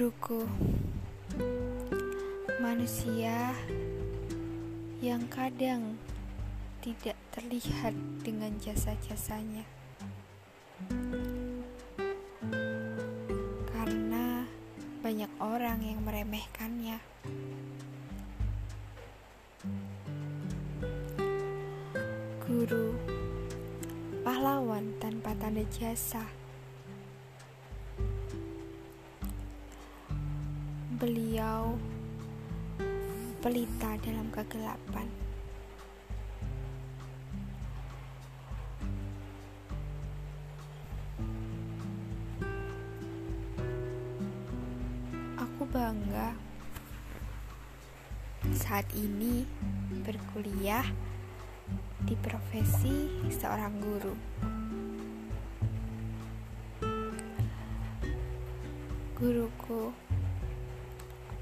Guruku, manusia yang kadang tidak terlihat dengan jasa-jasanya, karena banyak orang yang meremehkannya. Guru, pahlawan tanpa tanda jasa. Beliau pelita dalam kegelapan. Aku bangga saat ini berkuliah di profesi seorang guru. Guruku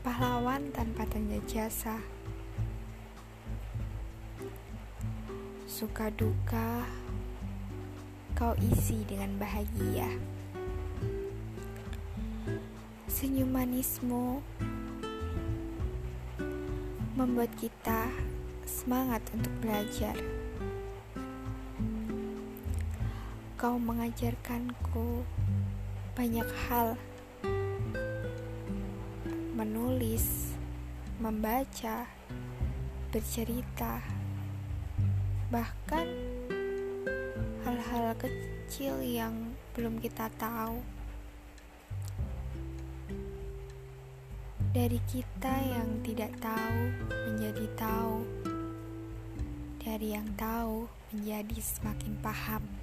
pahlawan tanpa tanda jasa. Suka duka, kau isi dengan bahagia. Senyum manismu membuat kita semangat untuk belajar. Kau mengajarkanku banyak hal menulis, membaca, bercerita, bahkan hal-hal kecil yang belum kita tahu. Dari kita yang tidak tahu menjadi tahu, dari yang tahu menjadi semakin paham.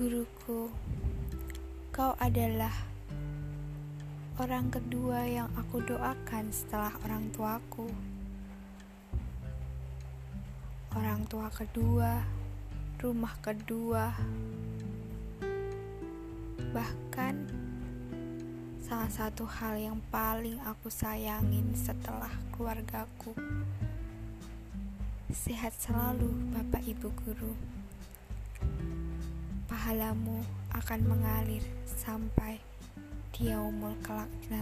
Guruku, kau adalah orang kedua yang aku doakan setelah orang tuaku. Orang tua kedua, rumah kedua, bahkan salah satu hal yang paling aku sayangin setelah keluargaku. Sehat selalu, Bapak Ibu Guru pahalamu akan mengalir sampai di yaumul kelak nanti.